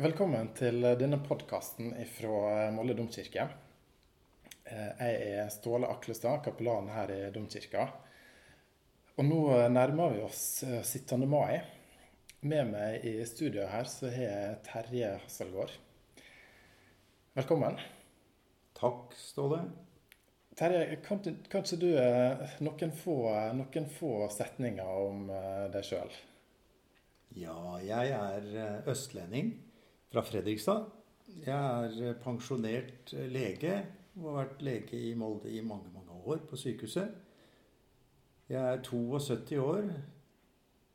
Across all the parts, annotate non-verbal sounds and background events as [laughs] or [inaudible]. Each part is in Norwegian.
Velkommen til denne podkasten fra Molde domkirke. Eh, jeg er Ståle Aklestad, kapellan her i domkirka. Og nå nærmer vi oss 17. Eh, mai. Med meg i studio her så har jeg Terje Hasselgaard. Velkommen. Takk, Ståle. Terje, kan, kan ikke du eh, noen få, noen få setninger om deg sjøl? Ja, jeg er østlending fra Fredrikstad. Jeg er eh, pensjonert eh, lege og har vært lege i Molde i mange, mange år på sykehuset. Jeg er 72 år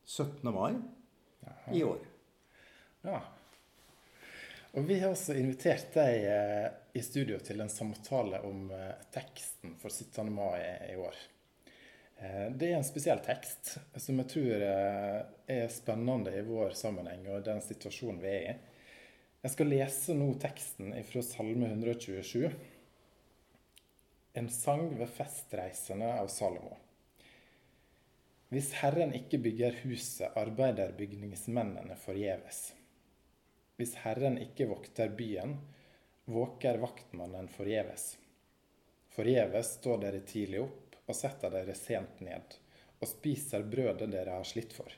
17. mai Aha. i år. Ja. Og vi har også invitert deg eh, i studio til en samtale om teksten for 17. mai i år. Det er en spesiell tekst som jeg tror er spennende i vår sammenheng og den situasjonen vi er i. Jeg skal lese nå teksten fra Salme 127. En sang ved festreisende av Salomo. Hvis Herren ikke bygger huset, arbeider bygningsmennene forgjeves. Hvis Herren ikke vokter byen, våker vaktmannen forgjeves. Forgjeves står dere tidlig opp og setter dere sent ned, og spiser brødet dere har slitt for.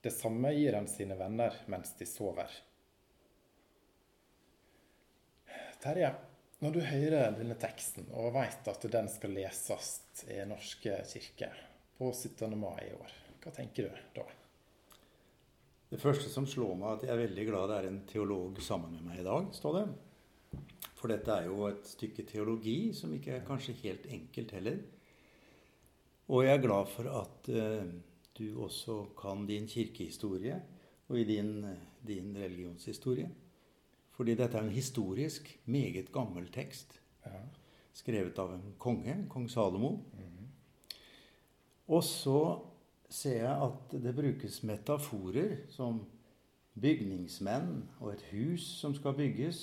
Det samme gir han sine venner mens de sover. Terje, når du hører denne teksten og vet at den skal leses i Norske kirke på 17. mai i år, hva tenker du da? Det første som slår meg, er at jeg er veldig glad det er en teolog sammen med meg i dag. står det. For dette er jo et stykke teologi som ikke er kanskje helt enkelt heller. Og jeg er glad for at uh, du også kan din kirkehistorie og i din, din religionshistorie. Fordi dette er en historisk, meget gammel tekst. Ja. Skrevet av en konge, kong Salomo. Mm. Og så ser jeg at det brukes metaforer som bygningsmenn og et hus som skal bygges.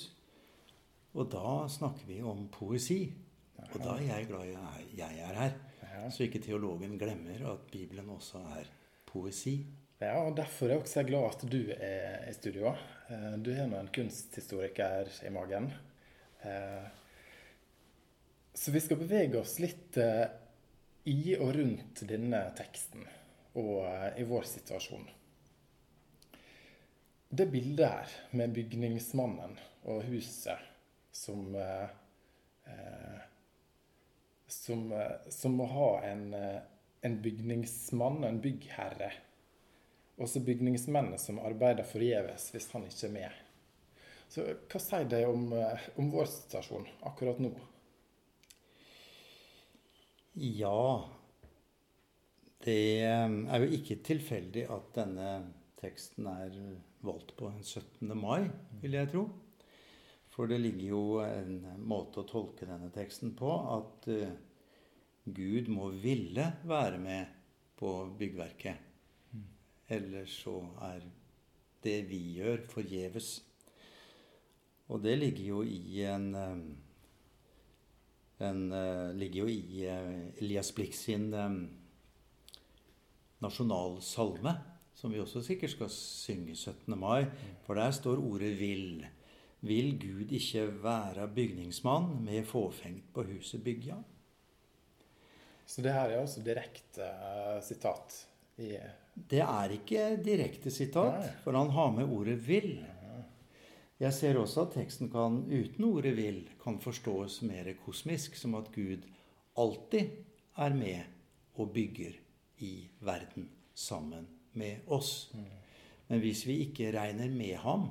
Og da snakker vi om poesi. Og da er jeg glad jeg, jeg er her. Så ikke teologen glemmer at Bibelen også er poesi. Ja, og Derfor er jeg også glad at du er i studio. Eh, du har nå en kunsthistoriker i magen. Eh, så vi skal bevege oss litt eh, i og rundt denne teksten og i vår situasjon. Det bildet her med bygningsmannen og huset som som, som må ha en, en bygningsmann, en byggherre, også bygningsmennene som arbeider forgjeves hvis han ikke er med. Så hva sier det om, eh, om vår situasjon akkurat nå? Ja Det eh, er jo ikke tilfeldig at denne teksten er valgt på 17. mai, vil jeg tro. For det ligger jo en måte å tolke denne teksten på at uh, Gud må ville være med på byggverket. Ellers så er det vi gjør, forgjeves. Og det ligger jo i en, en ligger jo i eh, Elias Blix sin nasjonalsalme, som vi også sikkert skal synge 17. mai. For der står ordet 'vil'. Vil Gud ikke være bygningsmann med fåfengt på huset bygja? Så det her er altså direkte uh, sitat i det er ikke direkte sitat, for han har med ordet 'vil'. Jeg ser også at teksten kan, uten ordet 'vil' kan forstås mer kosmisk, som at Gud alltid er med og bygger i verden sammen med oss. Men hvis vi ikke regner med ham,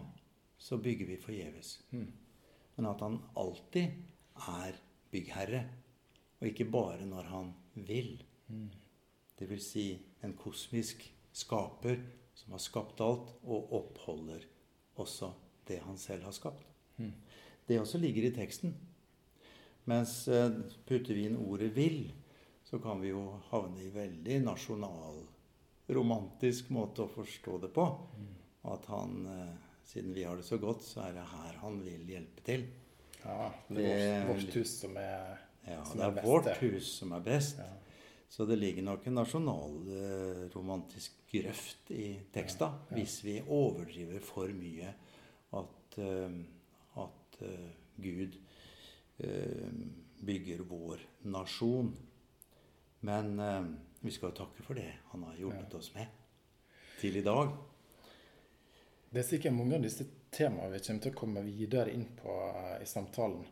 så bygger vi forgjeves. Men at han alltid er byggherre, og ikke bare når han vil. Det vil si en kosmisk skaper som har skapt alt, og oppholder også det han selv har skapt. Mm. Det også ligger i teksten. Mens eh, putter vi inn ordet 'vil', så kan vi jo havne i veldig nasjonal, romantisk måte å forstå det på. Mm. At han, eh, siden vi har det så godt, så er det her han vil hjelpe til. Ja, det er vårt, vårt hus som er, ja, som er best. Det er vårt hus som er best. Ja. Så det ligger nok en nasjonalromantisk grøft i teksta ja, ja. hvis vi overdriver for mye at, eh, at eh, Gud eh, bygger vår nasjon. Men vi skal takke for det han har hjulpet oss med til i dag. Det er sikkert mange av disse temaene vi kommer til å komme videre inn på i samtalen.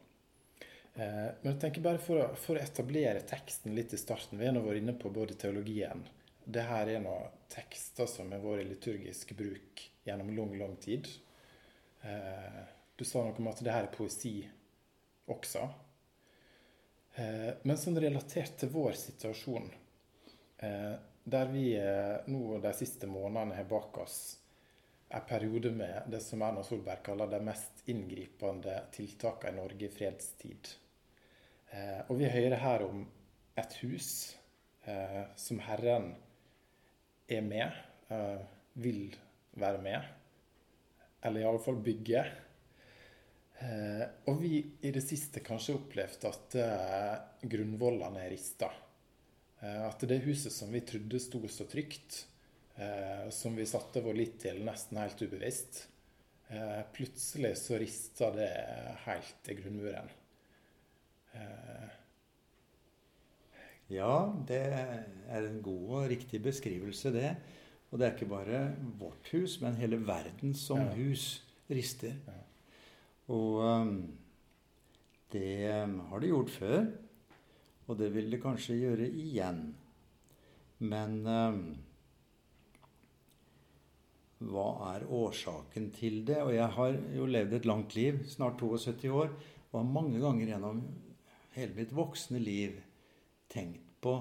Men jeg tenker bare for å, for å etablere teksten litt i starten Vi har nå vært inne på både teologien det her er noen tekster som har vært i liturgisk bruk gjennom lang, lang tid. Eh, du sa noe om at det her er poesi også. Eh, men sånn relatert til vår situasjon, eh, der vi nå de siste månedene har bak oss en periode med det som Erna Solberg kaller de mest inngripende tiltakene i Norge i fredstid. Og vi hører her om et hus som Herren er med, uh, vil være med, eller i alle fall bygge. Og vi i det siste kanskje opplevd at eh, grunnvollene er rista. at det huset som vi trodde sto så trygt, som vi satte vår lit til nesten helt ubevisst, plutselig så rista det helt i grunnmuren. Ja, det er en god og riktig beskrivelse, det. Og det er ikke bare vårt hus, men hele verden som ja. hus rister. Ja. Og um, det um, har det gjort før, og det vil det kanskje gjøre igjen. Men um, hva er årsaken til det? Og jeg har jo levd et langt liv, snart 72 år, og har mange ganger gjennom hele mitt voksne liv tenkt på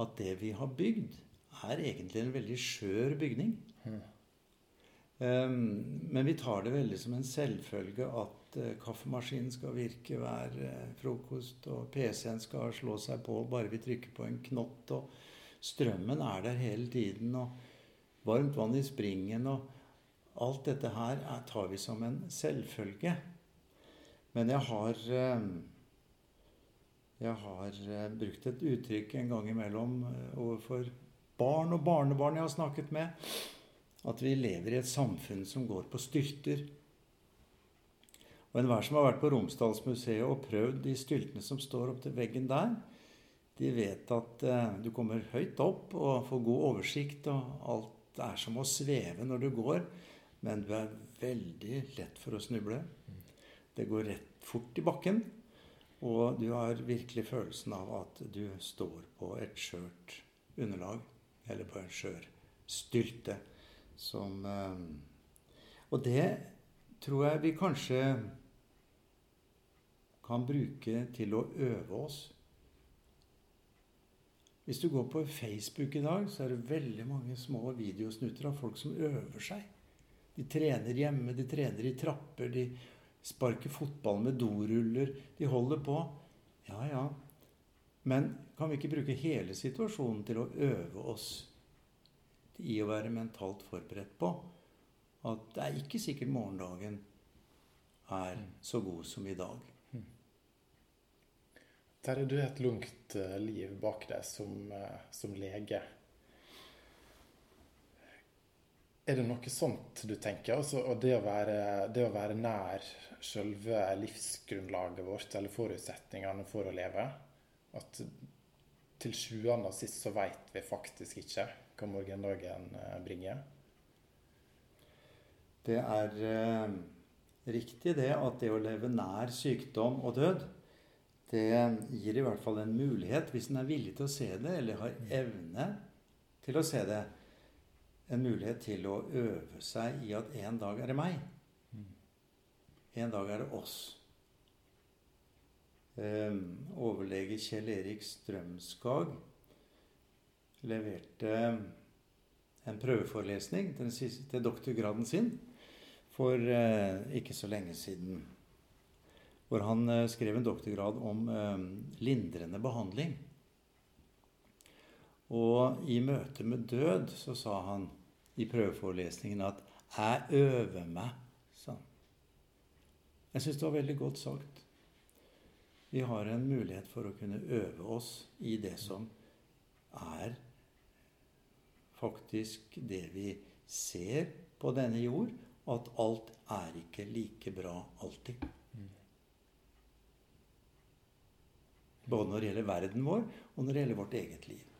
at det vi har bygd, er egentlig en veldig skjør bygning. Mm. Um, men vi tar det veldig som en selvfølge at uh, kaffemaskinen skal virke hver uh, frokost, og PC-en skal slå seg på bare vi trykker på en knott, og strømmen er der hele tiden, og varmt vann i springen, og alt dette her er, tar vi som en selvfølge. Men jeg har uh, jeg har eh, brukt et uttrykk en gang imellom eh, overfor barn og barnebarn jeg har snakket med, at vi lever i et samfunn som går på styrter. Og enhver som har vært på Romsdalsmuseet og prøvd de styltene som står opp til veggen der, de vet at eh, du kommer høyt opp og får god oversikt, og alt er som å sveve når du går, men du er veldig lett for å snuble. Det går rett fort i bakken. Og du har virkelig følelsen av at du står på et skjørt underlag, eller på en skjør stylte, som eh, Og det tror jeg vi kanskje kan bruke til å øve oss. Hvis du går på Facebook i dag, så er det veldig mange små videosnutter av folk som øver seg. De trener hjemme, de trener i trapper, de sparker fotball med doruller. De holder på. Ja, ja. Men kan vi ikke bruke hele situasjonen til å øve oss i å være mentalt forberedt på at det er ikke sikkert morgendagen er så god som i dag. Terje, du har et langt eh, liv bak deg som, eh, som lege. Er det noe sånt du tenker? Altså, og det å, være, det å være nær selve livsgrunnlaget vårt, eller forutsetningene for å leve At til sjuende og sist så veit vi faktisk ikke hva morgendagen eh, bringer? Det er eh, riktig det at det å leve nær sykdom og død, det gir i hvert fall en mulighet, hvis en er villig til å se det, eller har evne til å se det, en mulighet til å øve seg i at en dag er det meg. En dag er det oss. Um, overlege Kjell Erik Strømskag leverte en prøveforelesning til, til doktorgraden sin for uh, ikke så lenge siden. Hvor han uh, skrev en doktorgrad om uh, lindrende behandling. Og i møte med død så sa han i prøveforelesningen at 'jeg øver meg', sa han. Jeg syns det var veldig godt sagt. Vi har en mulighet for å kunne øve oss i det som er faktisk det vi ser på denne jord, at alt er ikke like bra alltid. Både når det gjelder verden vår, og når det gjelder vårt eget liv.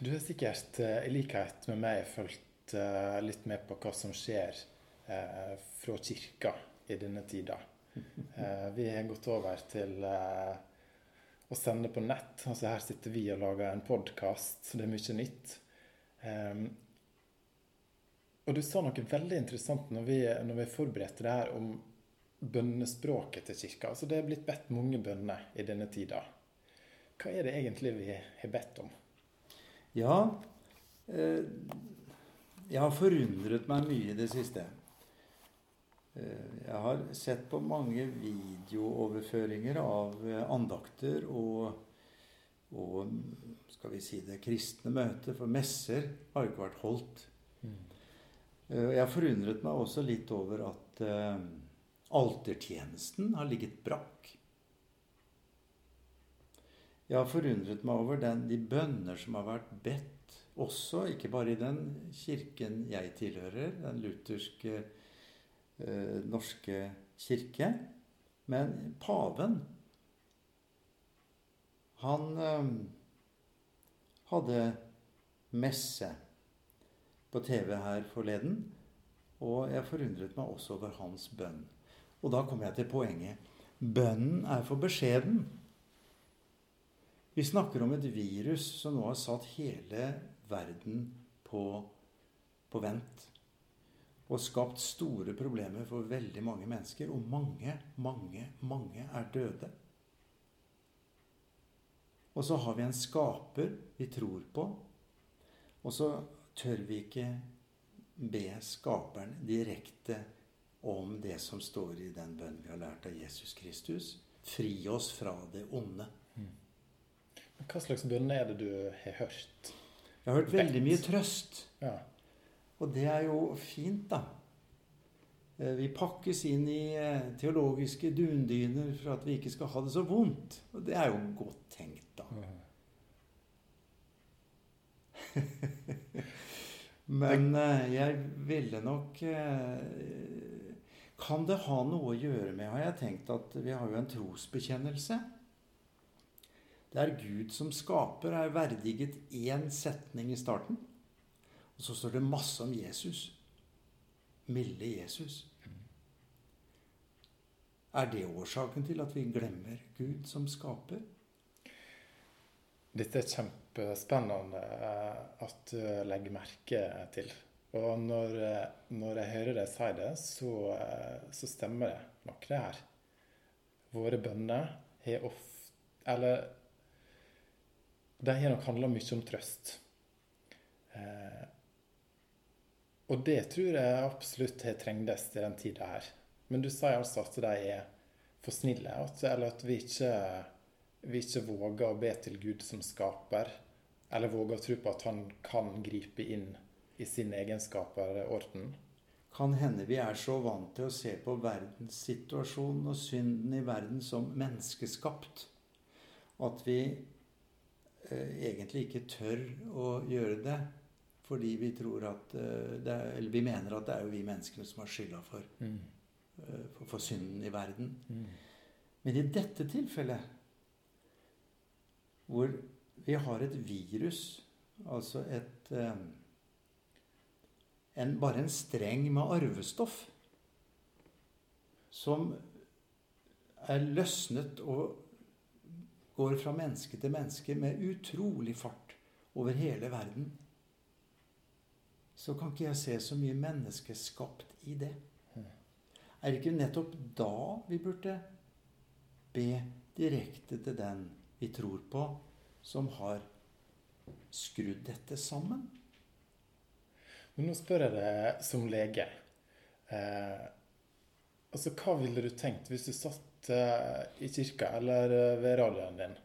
Du har sikkert eh, i likhet med meg fulgt eh, litt med på hva som skjer eh, fra kirka i denne tida. [laughs] Vi har gått over til å sende på nett. Altså her sitter vi og lager en podkast, så det er mye nytt. Og du sa noe veldig interessant når vi, når vi forberedte det her om bønnespråket til kirka. Altså det er blitt bedt mange bønner i denne tida. Hva er det egentlig vi har bedt om? Ja, eh, jeg har forundret meg mye i det siste. Eh, jeg har sett på mange videooverføringer av eh, andakter og, og skal vi si det, kristne møter, for messer har jo ikke vært holdt. Mm. Jeg forundret meg også litt over at altertjenesten har ligget brakk. Jeg har forundret meg over den, de bønner som har vært bedt, også, ikke bare i den kirken jeg tilhører, den lutherske eh, norske kirke, men paven. Han eh, hadde messe på TV her forleden, og jeg forundret meg også over hans bønn. Og da kommer jeg til poenget. Bønnen er for beskjeden. Vi snakker om et virus som nå har satt hele verden på, på vent. Og skapt store problemer for veldig mange mennesker. Og mange, mange, mange er døde. Og så har vi en skaper vi tror på. Og så tør vi ikke be skaperen direkte om det som står i den bønnen vi har lært av Jesus Kristus. Fri oss fra det onde. Mm. Hva slags bønner er det du har hørt? Jeg har hørt veldig mye trøst. Ja. Og det er jo fint, da. Eh, vi pakkes inn i eh, teologiske dundyner for at vi ikke skal ha det så vondt. Og det er jo godt tenkt, da. [laughs] Men eh, jeg ville nok kan det ha noe å gjøre med, har jeg tenkt, at vi har jo en trosbekjennelse. Det er Gud som skaper, er verdiget én setning i starten. Og så står det masse om Jesus. Milde Jesus. Er det årsaken til at vi glemmer Gud som skaper? Dette er kjempespennende eh, at du legger merke til. Og når, eh, når, jeg hører deg si det, så, eh, så, stemmer det nok, det her. Våre bønner har ofte Eller de har nok handla mye om trøst. Eh, og det tror jeg absolutt har trengtes i den tida her. Men du sier altså at de er for snille, eller at vi ikke, vi ikke våger å be til Gud som skaper, eller våger å tro på at han kan gripe inn i sin egenskaper-orden? Kan hende vi er så vant til å se på verdenssituasjonen og synden i verden som menneskeskapt at vi egentlig ikke tør å gjøre det. Fordi vi tror at eh, er, Eller vi mener at det er jo vi menneskene som har skylda for, mm. eh, for, for, synden i verden. Mm. Men i dette tilfellet, hvor vi har et virus, altså et eh, en, bare en streng med arvestoff som er løsnet og går fra menneske til menneske med utrolig fart over hele verden, så kan ikke jeg se så mye menneskeskapt i det. Er det ikke nettopp da vi burde be direkte til den vi tror på, som har skrudd dette sammen? Men nå spør jeg deg som lege. Eh, altså, Hva ville du tenkt hvis du satt i kirka eller eh, ved radioen din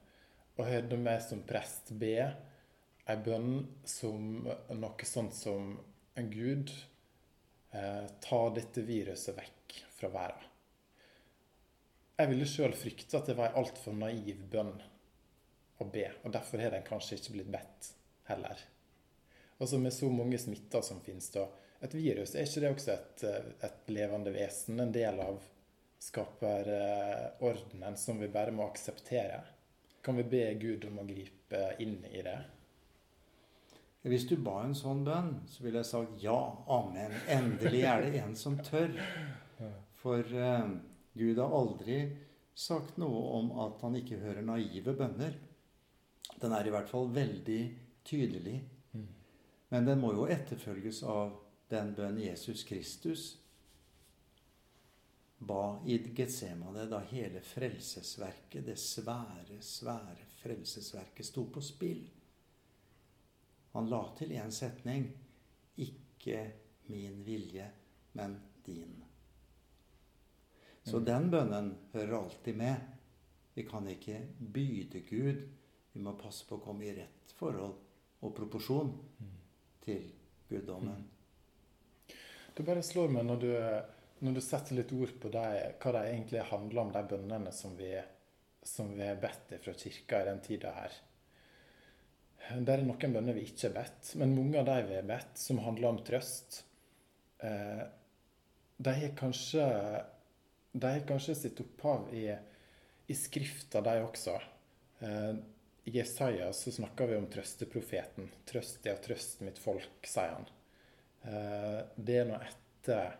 og hørte meg som prest be ei bønn som noe sånt som en Gud eh, ta dette viruset vekk fra verden? Jeg ville sjøl frykte at det var ei altfor naiv bønn å be, og derfor har den kanskje ikke blitt bedt heller. Altså med så mange smitter som finnes da. Et virus, er ikke det også et, et levende vesen? En del av skaperordenen som vi bare må akseptere? Kan vi be Gud om å gripe inn i det? Hvis du ba en sånn bønn, så ville jeg sagt ja, amen. Endelig er det en som tør. For eh, Gud har aldri sagt noe om at han ikke hører naive bønner. Den er i hvert fall veldig tydelig. Men den må jo etterfølges av den bønn Jesus Kristus ba i Getsemane da hele frelsesverket, det svære, svære frelsesverket, sto på spill. Han la til én setning ikke min vilje, men din. Så mm. den bønnen hører alltid med. Vi kan ikke byde Gud. Vi må passe på å komme i rett forhold og proporsjon mm. til guddommen. Mm. Det bare slår meg når du når du setter litt ord på det, hva det egentlig handler om, de bønnene som vi, som vi har bedt fra kirka i den tida her. Det er noen bønner vi ikke har bedt, men mange av de vi har bedt, som handler om trøst, eh, de har kanskje, de har kanskje sitt opphav i, i Skrifta, de også. Eh, I Jesaja så snakker vi om trøsteprofeten. 'Trøst, ja, trøst mitt folk', sier han. Eh, det er nå etter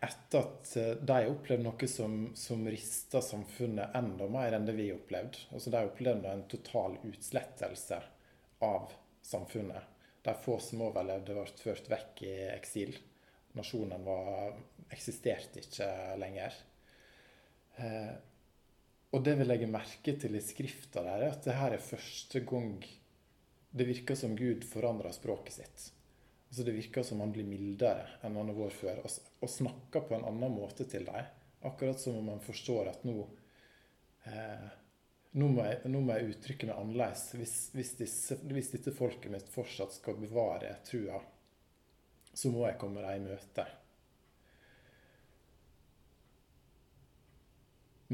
etter at eh, de opplevde noe som, som rista samfunnet enda mer enn det vi opplevde. Altså De opplevde en total utslettelse av samfunnet. De få som overlevde, ble ført vekk i eksil. Nasjonen var, eksisterte ikke lenger. Eh, og det vi legger merke til i skrifta der, er at det her er første gang det virker som Gud forandrer språket sitt. Altså Det virker som han blir mildere enn han har vært før, og, og, snakker på en annen måte til dem. Akkurat som om han forstår at nå eh, nå, må jeg, nå må jeg uttrykke meg annerledes. Hvis, hvis, disse, hvis, dette folket mitt fortsatt skal bevare trua, så må jeg komme dem i møte.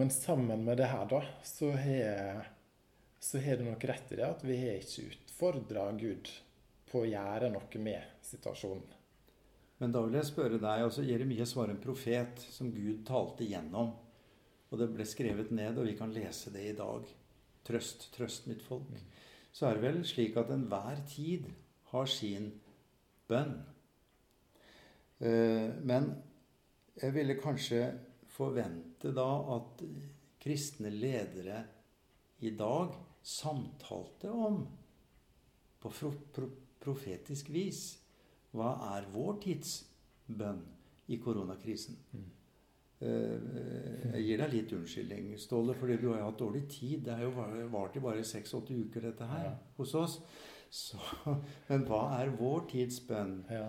Men sammen med det her, da, så har det nok rett i det at vi har ikke utfordra Gud på å gjøre noe med situasjonen. Men da vil jeg spørre deg, altså Jeremias var en profet som Gud talte gjennom. Og det ble skrevet ned, og vi kan lese det i dag. Trøst, trøst mitt folk. Så er det vel slik at enhver tid har sin bønn. Eh, men jeg ville kanskje forvente da at kristne ledere i dag samtalte om på profetisk vis. Hva er vår tids bønn i koronakrisen? Mm. Jeg gir deg litt unnskyldning, Ståle, fordi du har jo hatt dårlig tid. Det har jo vart i bare seks-åtte uker, dette her, ja. hos oss. Så, [laughs] men hva er vår tids bønn? Ja.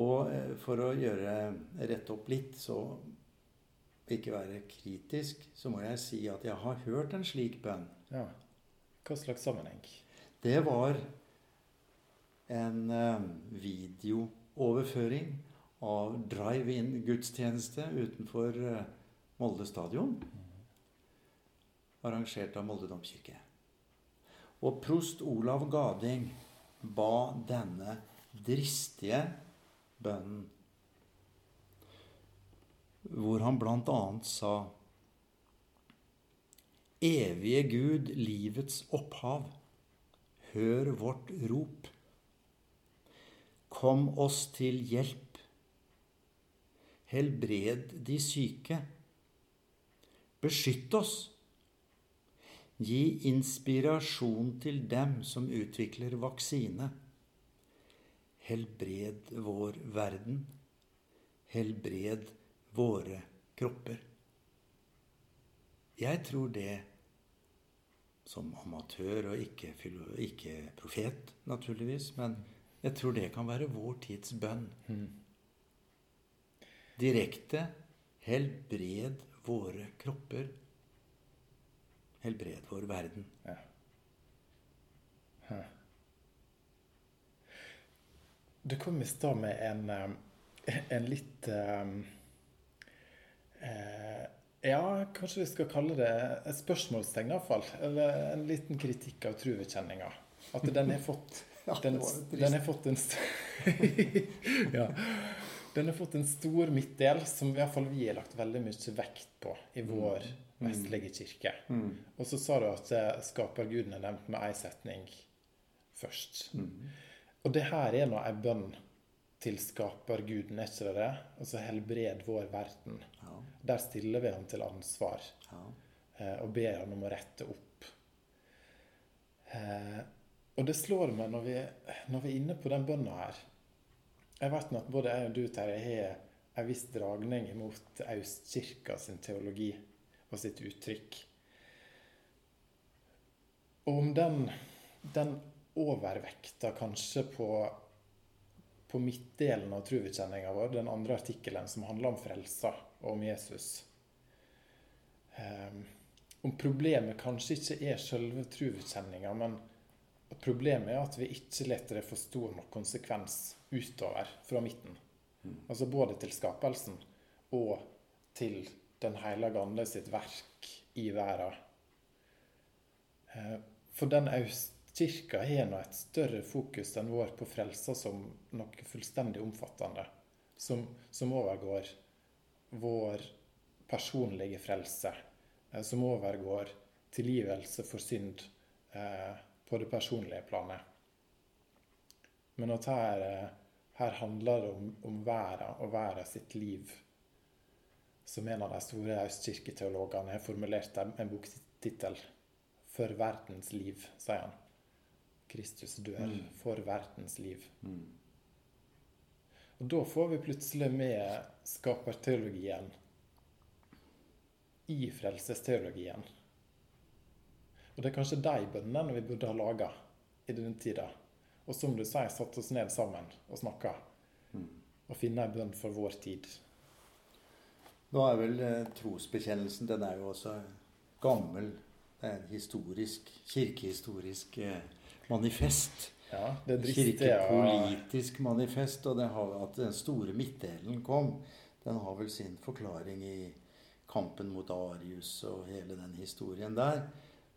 Og eh, for å gjøre rette opp litt, så ikke være kritisk, så må jeg si at jeg har hørt en slik bønn. Ja. Hva slags sammenheng? Det var en eh, videooverføring av drive-in-gudstjeneste utenfor eh, Molde stadion. Arrangert av Molde domkirke. Og prost Olav Gading ba denne dristige bønnen, hvor han bl.a. sa Evige Gud, livets opphav, hør vårt rop. Kom oss til hjelp. Helbred de syke. Beskytt oss. Gi inspirasjon til dem som utvikler vaksine. Helbred vår verden. Helbred våre kropper. Jeg tror det, som amatør og ikke, ikke profet, naturligvis, men jeg tror det kan være vår tids bønn. Mm. Direkte helbred våre kropper. Helbred vår verden. Ja. Du kom i stad med en, eh, en litt um, eh, Ja, kanskje vi skal kalle det et spørsmålstegn, iallfall. Eller en liten kritikk av truvekjenninga. At den har fått Ja, Den, den har fått en [laughs] ja. Den har fått en stor midtdel som i hvert fall vi har lagt veldig mye vekt på i vår vestlige kirke. Mm. Og så sa du at eh, skaperguden er nevnt med én setning først. Mm. Og det her er nå ei bønn til skaperguden, er ikke det det? Altså helbred vår verden. Ja, Der stiller vi ham til ansvar ja. eh, og ber ham om å rette opp. Og det slår meg når vi, når vi er inne på den bønna her Jeg vet nå at både jeg og du, Terje, har en viss dragning mot Austkirka sin teologi og sitt uttrykk. Og om den, den overvekta kanskje på, på midtdelen av truvekjenninga vår, den andre artikkelen som handler om frelsa og om Jesus. Um, om problemet kanskje ikke er selve truvekjenninga, men problemet er at vi ikke leter det for stor nok konsekvens utover fra midten. Altså både til skapelsen og til Den hellige ande sitt verk i verden. Eh, For den Austkirka har nå et større fokus enn vår på frelsa som noe fullstendig omfattende. Som, som overgår vår personlige frelse. eh, Som overgår tilgivelse for synd eh, på det personlige planet. Men at her, eh, her handler det om, om verden og verden sitt liv. Som en av de store østkirketeologene har formulert en, en boktittel. 'For verdens liv', sier han. Kristus dør Mm. for verdens liv. Mm. Og da får vi plutselig med skaperteologien i frelsesteologien. Og det er kanskje de bønnene vi burde ha laga i denne tida. Og som du sier, satt oss ned sammen og snakka. Mm. Og finne en bønn for vår tid. Nå er vel eh, trosbekjennelsen Den er jo også gammel. Det er en historisk, kirkehistorisk eh, manifest. Ja, det er dristig. Kirkepolitisk Kirkepolitisk manifest. Og det har, at den store midtdelen kom, den har vel sin forklaring i kampen mot Arius og hele den historien der.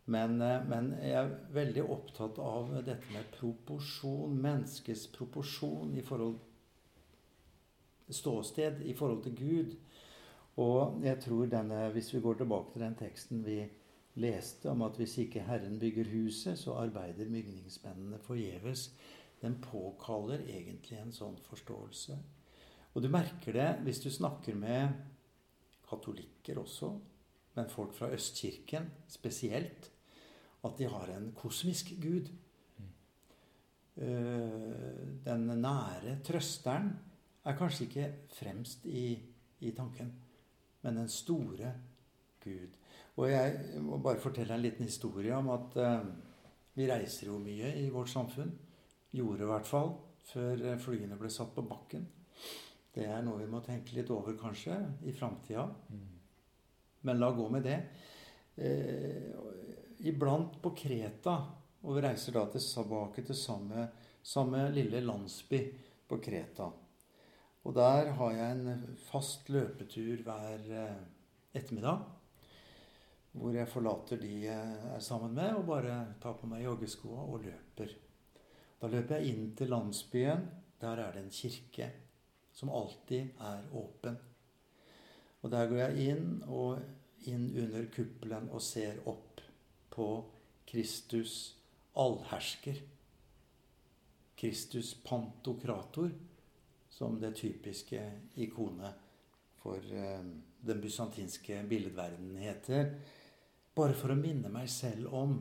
Men, eh, men jeg er veldig opptatt av dette med proporsjon. Menneskets proporsjon i forhold Ståsted i forhold til Gud. Og jeg tror denne, hvis vi går tilbake til den teksten vi leste om at hvis ikke Herren bygger huset, så arbeider bygningsmennene forgjeves. Den påkaller egentlig en sånn forståelse. Og du merker det hvis du snakker med katolikker også, men folk fra Østkirken spesielt, at de har en kosmisk gud. Eh, Den nære trøsteren er kanskje ikke fremst i, i tanken, men den store Gud. Og jeg må bare fortelle en liten historie om at eh, vi reiser jo mye i vårt samfunn. Gjorde i hvert fall før eh, flyene ble satt på bakken. Det er noe vi må tenke litt over kanskje i framtida. Men la gå med det. Iblant på Kreta, og vi reiser da tilbake til samme, samme lille landsby på Kreta. Og der har jeg en fast løpetur hver eh, ettermiddag. Hvor jeg forlater de jeg er sammen med, og bare tar på meg joggeskoa og løper. Da løper jeg inn til landsbyen. Der er det en kirke som alltid er åpen. Og der går jeg inn og inn under kuppelen og ser opp på Kristus allhersker. Kristus pantokrator, som det typiske ikonet for eh, den bysantinske billedverdenen heter. Bare for å minne meg selv om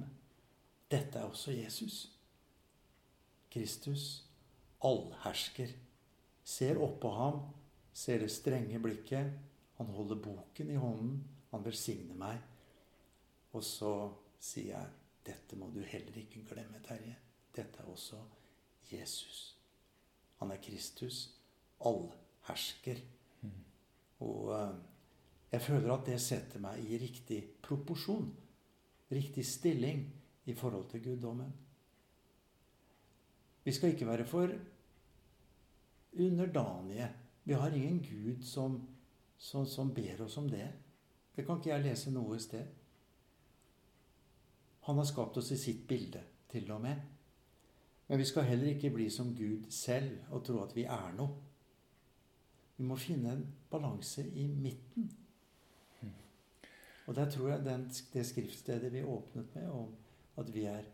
dette er også Jesus. Kristus, allhersker. Ser oppå ham, ser det strenge blikket. Han holder boken i hånden. Han velsigner meg. Og så sier jeg, dette må du heller ikke glemme, Terje. Dette er også Jesus. Han er Kristus, allhersker. Og eh, jeg føler at det setter meg i riktig proporsjon, riktig stilling i forhold til guddommen. Vi skal ikke være for underdanige. Vi har ingen Gud som, som, som ber oss om det. Det kan ikke jeg lese noe sted. Han har skapt oss i sitt bilde, til og med. Men vi skal heller ikke bli som Gud selv og tro at vi er noe. Vi må finne en balanse i midten. Og der tror jeg den, det skriftstedet vi åpnet med, om at vi er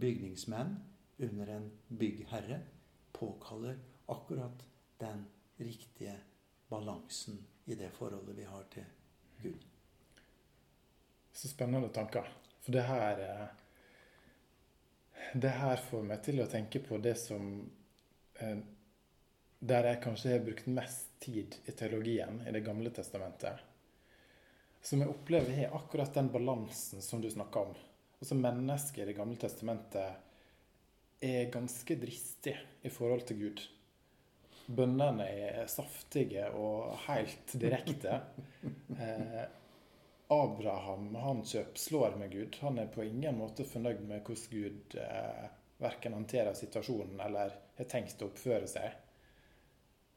bygningsmenn under en byggherre, påkaller akkurat den riktige balansen i det forholdet vi har til Gud. Så spennende tanker. For det her eh, Det her får meg til å tenke på det som eh, Der jeg kanskje har brukt mest tid i teologien i Det gamle testamentet. Som jeg opplever har akkurat den balansen som du snakker om. Altså Mennesket i Det gamle testamentet er ganske dristig i forhold til Gud. Bønnene er saftige og helt direkte. [laughs] Abraham han kjøpslår med Gud. Han er på ingen måte fornøyd med hvordan Gud eh, verken håndterer situasjonen eller har tenkt å oppføre seg.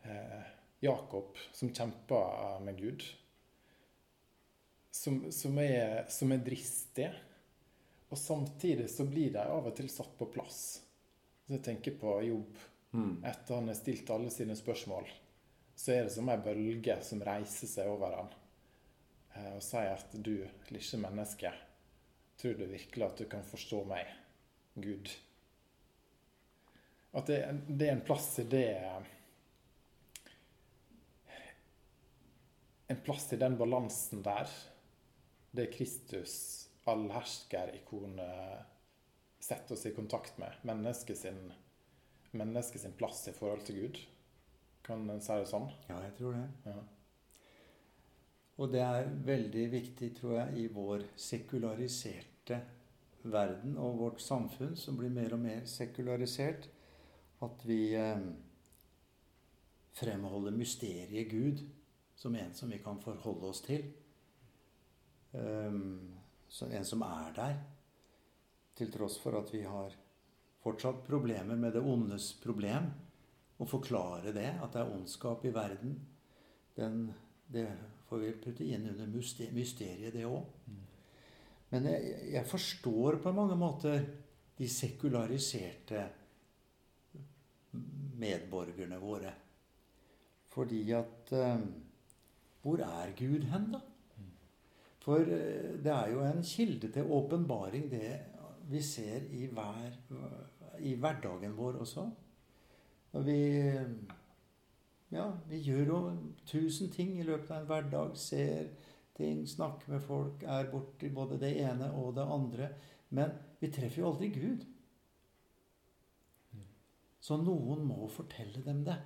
Eh, Jakob, som kjemper med Gud, som, som, er, som er dristig. Og samtidig så blir de av og til satt på plass. Så jeg tenker på Jobb. Mm. Etter han har stilt alle sine spørsmål, så er det som ei bølge som reiser seg over han. Eh, og sier at du, lille menneske, tror du virkelig at du kan forstå meg, Gud? At det, det er en plass i det En plass i den balansen der, det Kristus, allherskerikonet, setter oss i kontakt med. Mennesket sin, mennesket sin plass i forhold til Gud. Kan en si det sånn? Ja, jeg tror det. Ja. Og det er veldig viktig, tror jeg, i vår sekulariserte verden og vårt samfunn, som blir mer og mer sekularisert, at vi eh, fremholder mysteriet Gud som en som vi kan forholde oss til. Um, en som er der, til tross for at vi har fortsatt problemer med det ondes problem. Å forklare det, at det er ondskap i verden, den, det får vi putte inn under mysteriet, det òg. Men jeg, jeg, forstår på mange måter de sekulariserte medborgerne våre. Fordi at eh, Hvor er Gud hen, da? For eh, det er jo en kilde til åpenbaring, det vi ser i, hver, i hverdagen vår også. Når vi ja, vi gjør jo tusen ting i løpet av en hverdag. Ser ting, snakker med folk, er borti både det ene og det andre. Men vi treffer jo aldri Gud. Så noen må fortelle dem det.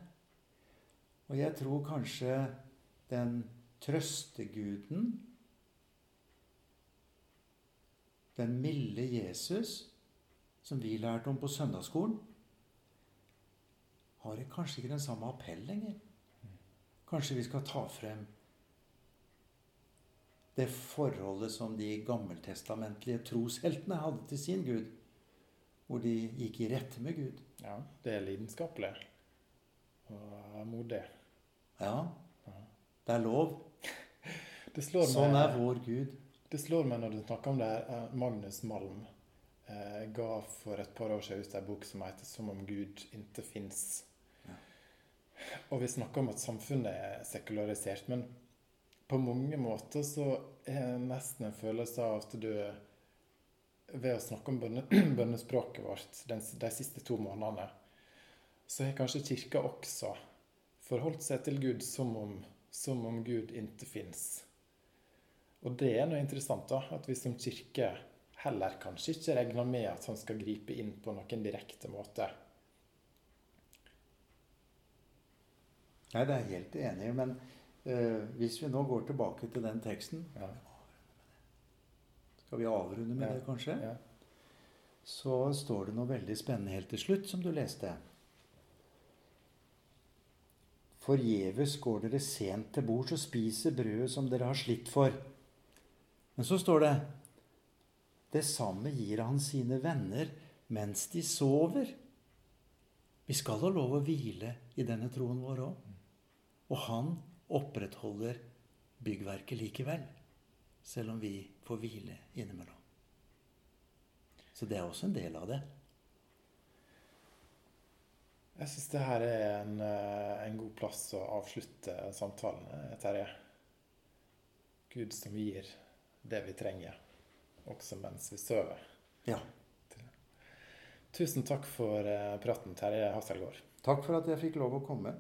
Og jeg tror kanskje den trøsteguden, den milde Jesus, som vi lærte om på søndagsskolen, har jeg kanskje ikke den samme appell lenger. Kanskje vi skal ta frem det forholdet som de gammeltestamentlige trosheltene hadde til sin Gud. Hvor de gikk i rette med Gud. Ja, det er lidenskapelig og modig. Ja. Det er lov. [laughs] Det sånn er vår Gud. Det slår meg når du snakker om det her. Eh, Magnus Malm eh, ga for et par år siden ut en bok som heter 'Som om Gud ikke fins'. Og vi snakker om at samfunnet er sekularisert, men på mange måter så er det nesten en følelse av at du Ved å snakke om bønne, [clears throat] bønnespråket vårt de, de siste to månedene, så har kanskje Kirka også forholdt seg til Gud som om, som om Gud ikke fins. Og det er noe interessant, da, at vi som kirke heller kanskje ikke regner med at han skal gripe inn på noen direkte måte. Nei, det er jeg helt enig i. Men uh, hvis vi nå går tilbake til den teksten ja. Skal vi avrunde med ja. det, kanskje? Ja. Så står det noe veldig spennende helt til slutt, som du leste. Forgjeves går dere sent til bords og spiser brødet som dere har slitt for. Men så står det Det samme gir han sine venner mens de sover. Vi skal ha lov å hvile i denne troen vår òg. Og han opprettholder byggverket likevel, selv om vi får hvile innimellom. Så det er også en del av det. Jeg syns det her er en, eh, en god plass å avslutte samtalen, eh, Terje. Gud som gir det vi trenger, også mens vi sover. Ja. Tusen takk for eh, praten, Terje Hasselgaard. Takk for at jeg fikk lov å komme.